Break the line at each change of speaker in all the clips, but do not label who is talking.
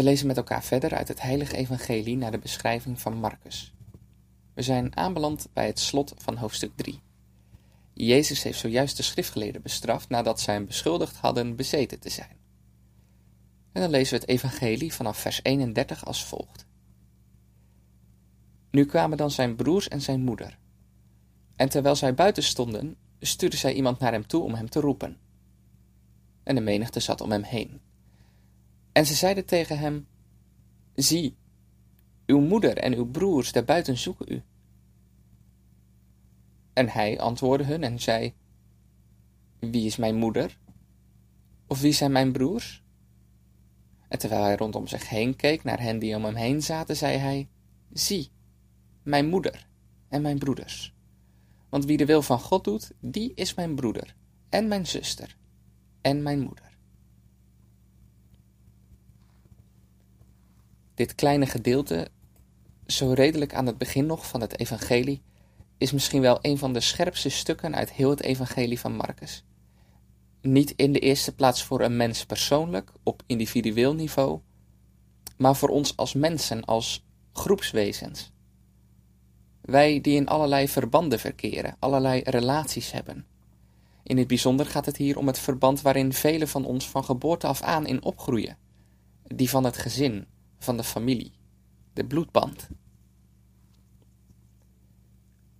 we lezen met elkaar verder uit het Heilige Evangelie naar de beschrijving van Marcus. We zijn aanbeland bij het slot van hoofdstuk 3. Jezus heeft zojuist de schriftgeleerden bestraft nadat zij hem beschuldigd hadden bezeten te zijn. En dan lezen we het Evangelie vanaf vers 31 als volgt. Nu kwamen dan zijn broers en zijn moeder. En terwijl zij buiten stonden, stuurde zij iemand naar hem toe om hem te roepen. En de menigte zat om hem heen. En ze zeiden tegen hem: Zie, uw moeder en uw broers daarbuiten zoeken u. En hij antwoordde hun en zei: Wie is mijn moeder? Of wie zijn mijn broers? En terwijl hij rondom zich heen keek naar hen die om hem heen zaten, zei hij: Zie, mijn moeder en mijn broeders. Want wie de wil van God doet, die is mijn broeder en mijn zuster en mijn moeder. Dit kleine gedeelte, zo redelijk aan het begin nog van het evangelie, is misschien wel een van de scherpste stukken uit heel het evangelie van Marcus. Niet in de eerste plaats voor een mens persoonlijk, op individueel niveau, maar voor ons als mensen, als groepswezens. Wij die in allerlei verbanden verkeren, allerlei relaties hebben. In het bijzonder gaat het hier om het verband waarin velen van ons van geboorte af aan in opgroeien, die van het gezin, van de familie, de bloedband.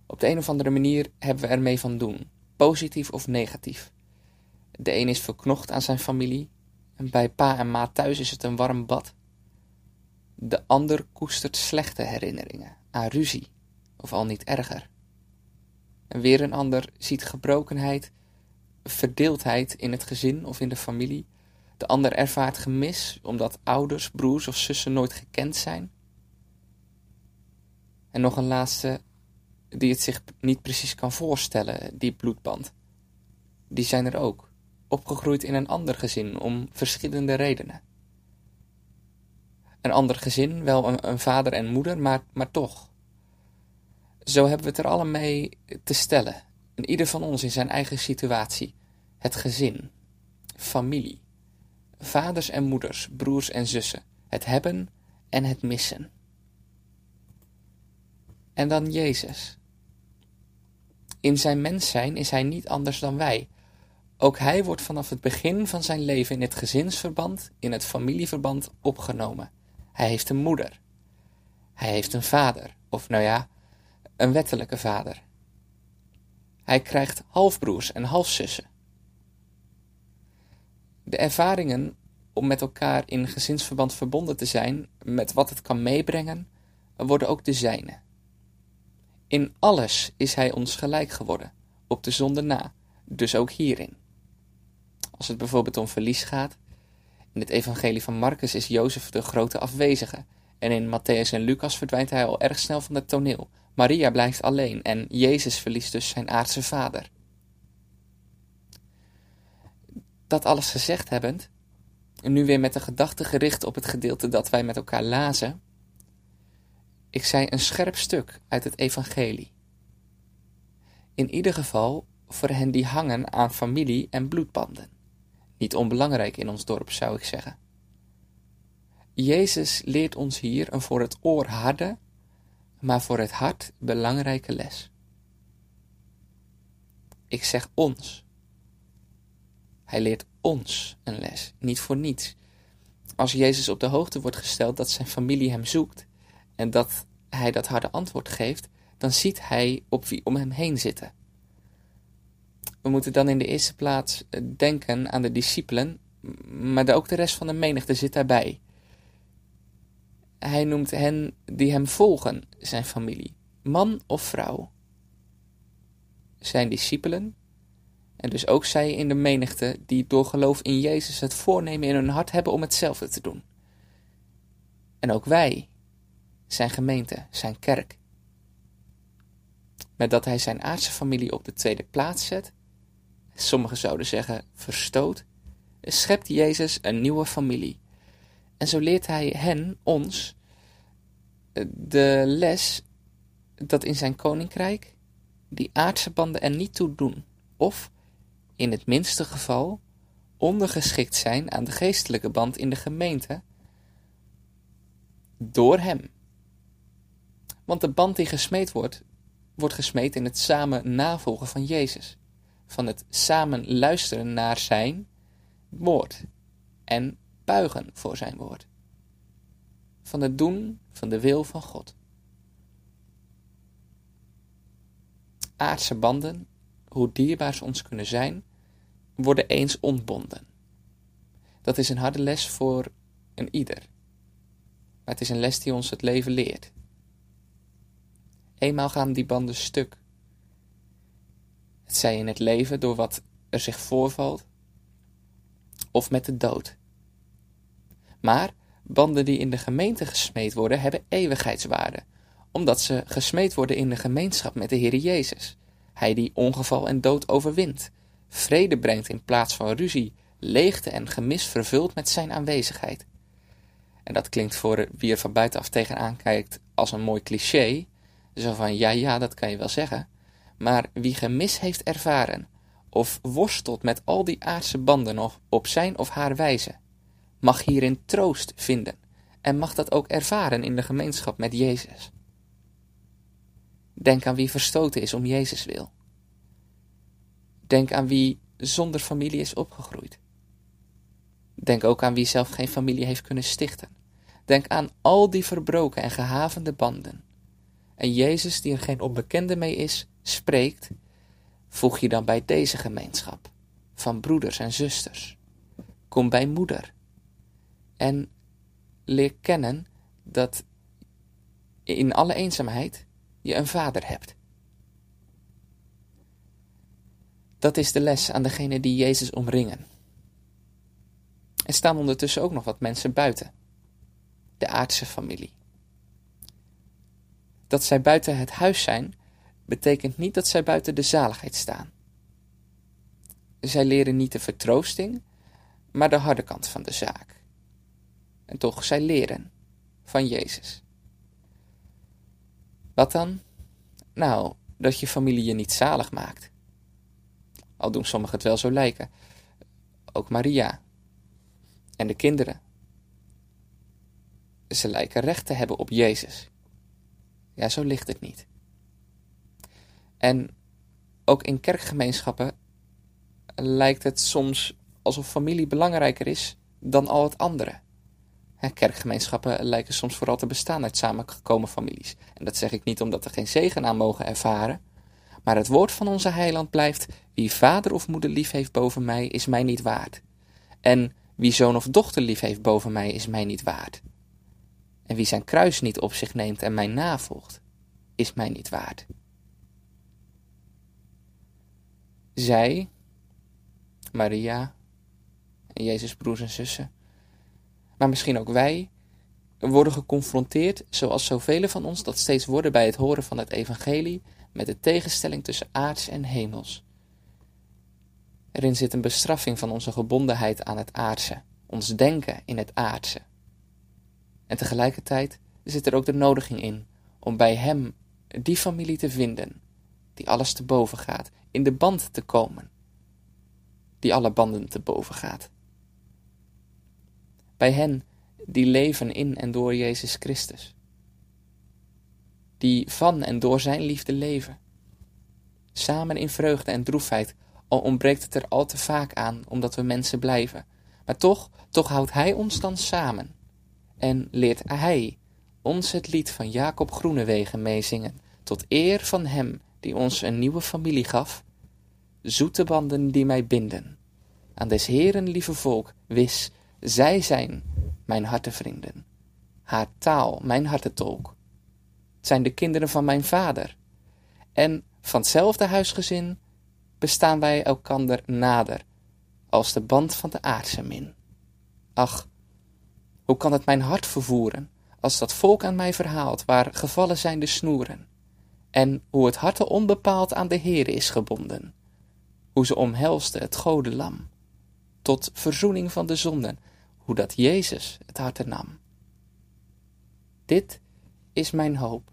Op de een of andere manier hebben we ermee van doen, positief of negatief. De een is verknocht aan zijn familie, en bij pa en ma thuis is het een warm bad. De ander koestert slechte herinneringen aan ruzie, of al niet erger. En weer een ander ziet gebrokenheid, verdeeldheid in het gezin of in de familie de ander ervaart gemis omdat ouders, broers of zussen nooit gekend zijn. En nog een laatste die het zich niet precies kan voorstellen, die bloedband. Die zijn er ook, opgegroeid in een ander gezin om verschillende redenen. Een ander gezin, wel een, vader en moeder, maar, maar toch. Zo hebben we het er alle mee te stellen. En ieder van ons in zijn eigen situatie. Het gezin, familie vaders en moeders, broers en zussen, het hebben en het missen. En dan Jezus. In zijn mens zijn is hij niet anders dan wij. Ook hij wordt vanaf het begin van zijn leven in het gezinsverband, in het familieverband opgenomen. Hij heeft een moeder. Hij heeft een vader, of nou ja, een wettelijke vader. Hij krijgt halfbroers en halfzussen. De ervaringen om met elkaar in gezinsverband verbonden te zijn, met wat het kan meebrengen, worden ook de zijne. In alles is hij ons gelijk geworden, op de zonde na, dus ook hierin. Als het bijvoorbeeld om verlies gaat, in het evangelie van Marcus is Jozef de grote afwezige, en in Matthäus en Lucas verdwijnt hij al erg snel van het toneel. Maria blijft alleen en Jezus verliest dus zijn aardse vader. Dat alles gezegd hebbend, en nu weer met de gedachte gericht op het gedeelte dat wij met elkaar lazen. Ik zei een scherp stuk uit het evangelie. In ieder geval voor hen die hangen aan familie en bloedbanden. Niet onbelangrijk in ons dorp, zou ik zeggen. Jezus leert ons hier een voor het oor harde, maar voor het hart belangrijke les. Ik zeg ons, hij leert ons een les, niet voor niets. Als Jezus op de hoogte wordt gesteld dat zijn familie hem zoekt en dat hij dat harde antwoord geeft, dan ziet hij op wie om hem heen zitten. We moeten dan in de eerste plaats eh, denken aan de discipelen, maar ook de rest van de menigte zit daarbij. Hij noemt hen die hem volgen, zijn familie, man of vrouw. Zijn discipelen en dus ook zij in de menigte die door geloof in Jezus het voornemen in hun hart hebben om hetzelfde te doen. En ook wij zijn gemeente, zijn kerk. Met dat hij zijn aardse familie op de tweede plaats zet, sommigen zouden zeggen verstoot, schept Jezus een nieuwe familie. En zo leert hij hen, ons, de les dat in zijn koninkrijk die aardse banden er niet toe doen, of, in het minste geval, ondergeschikt zijn aan de geestelijke band in de gemeente door hem. Want de band die gesmeed wordt, wordt gesmeed in het samen navolgen van Jezus, van het samen luisteren naar zijn woord en buigen voor zijn woord, van het doen van de wil van God. Aardse banden, hoe dierbaar ze ons kunnen zijn, worden eens ontbonden. Dat is een harde les voor een ieder. Maar het is een les die ons het leven leert. Eenmaal gaan die banden stuk. Het zij in het leven door wat er zich voorvalt, of met de dood. Maar banden die in de gemeente gesmeed worden, hebben eeuwigheidswaarde, omdat ze gesmeed worden in de gemeenschap met de Heer Jezus. Hij die ongeval en dood overwint, vrede brengt in plaats van ruzie, leegte en gemis vervult met zijn aanwezigheid. En dat klinkt voor wie er van buitenaf tegenaan kijkt als een mooi cliché, zo van ja, ja, dat kan je wel zeggen. Maar wie gemis heeft ervaren, of worstelt met al die aardse banden nog op zijn of haar wijze, mag hierin troost vinden en mag dat ook ervaren in de gemeenschap met Jezus. Denk aan wie verstoten is om Jezus wil. Denk aan wie zonder familie is opgegroeid. Denk ook aan wie zelf geen familie heeft kunnen stichten. Denk aan al die verbroken en gehavende banden. En Jezus, die er geen onbekende mee is, spreekt, voeg je dan bij deze gemeenschap van broeders en zusters. Kom bij moeder. En leer kennen dat in alle eenzaamheid je een vader hebt. Dat is de les aan degenen die Jezus omringen. Er staan ondertussen ook nog wat mensen buiten. De aardse familie. Dat zij buiten het huis zijn, betekent niet dat zij buiten de zaligheid staan. Zij leren niet de vertroosting, maar de harde kant van de zaak. En toch, zij leren van Jezus. Wat dan? Nou, dat je familie je niet zalig maakt. Al doen sommigen het wel zo lijken. Ook Maria. En de kinderen. Ze lijken recht te hebben op Jezus. Ja, zo ligt het niet. En ook in kerkgemeenschappen lijkt het soms alsof familie belangrijker is dan al het andere. Kerkgemeenschappen lijken soms vooral te bestaan uit samengekomen families. En dat zeg ik niet omdat er geen zegen aan mogen ervaren, maar het woord van onze heiland blijft: Wie vader of moeder lief heeft boven mij, is mij niet waard. En wie zoon of dochter lief heeft boven mij, is mij niet waard. En wie zijn kruis niet op zich neemt en mij navolgt, is mij niet waard. Zij, Maria en Jezus' broers en zussen, maar misschien ook wij, worden geconfronteerd, zoals zoveel van ons dat steeds worden bij het horen van het evangelie, met de tegenstelling tussen aards en hemels. Erin zit een bestraffing van onze gebondenheid aan het aardse, ons denken in het aardse. En tegelijkertijd zit er ook de nodiging in om bij Hem die familie te vinden, die alles te boven gaat, in de band te komen, die alle banden te boven gaat. Bij hen die leven in en door Jezus Christus die van en door zijn liefde leven. Samen in vreugde en droefheid, al ontbreekt het er al te vaak aan, omdat we mensen blijven. Maar toch, toch houdt hij ons dan samen. En leert hij ons het lied van Jacob Groenewegen meezingen, tot eer van hem die ons een nieuwe familie gaf. Zoete banden die mij binden. Aan des Heeren lieve volk, wis, zij zijn mijn hartevrienden. Haar taal, mijn hartetolk zijn de kinderen van mijn vader. En van hetzelfde huisgezin bestaan wij elkander nader, als de band van de aardse min. Ach, hoe kan het mijn hart vervoeren, als dat volk aan mij verhaalt waar gevallen zijn de snoeren, en hoe het harte onbepaald aan de Heere is gebonden, hoe ze omhelste het gode lam, tot verzoening van de zonden, hoe dat Jezus het harte nam. Dit is mijn hoop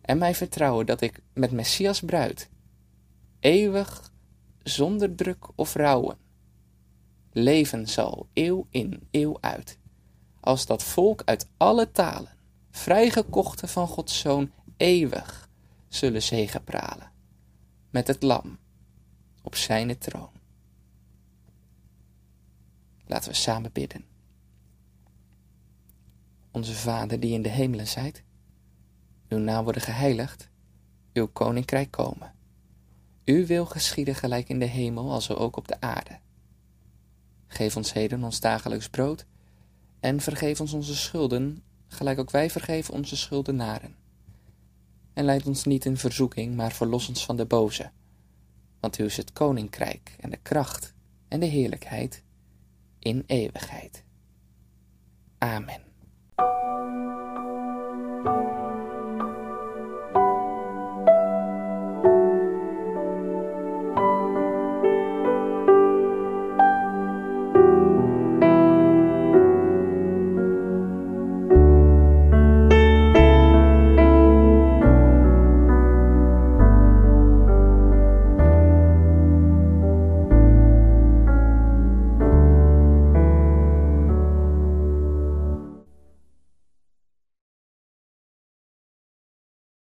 en mijn vertrouwen dat ik met Messias bruid, eeuwig, zonder druk of rouwen, leven zal eeuw in, eeuw uit, als dat volk uit alle talen, vrijgekochte van Gods Zoon, eeuwig zullen zegepralen, met het lam op zijn troon. Laten we samen bidden. Onze Vader die in de hemelen zijt, uw naam worden geheiligd, uw koninkrijk komen. Uw wil geschieden gelijk in de hemel als ook op de aarde. Geef ons heden ons dagelijks brood en vergeef ons onze schulden, gelijk ook wij vergeven onze schuldenaren. En leid ons niet in verzoeking, maar verlos ons van de boze. Want u is het koninkrijk en de kracht en de heerlijkheid in eeuwigheid. Amen.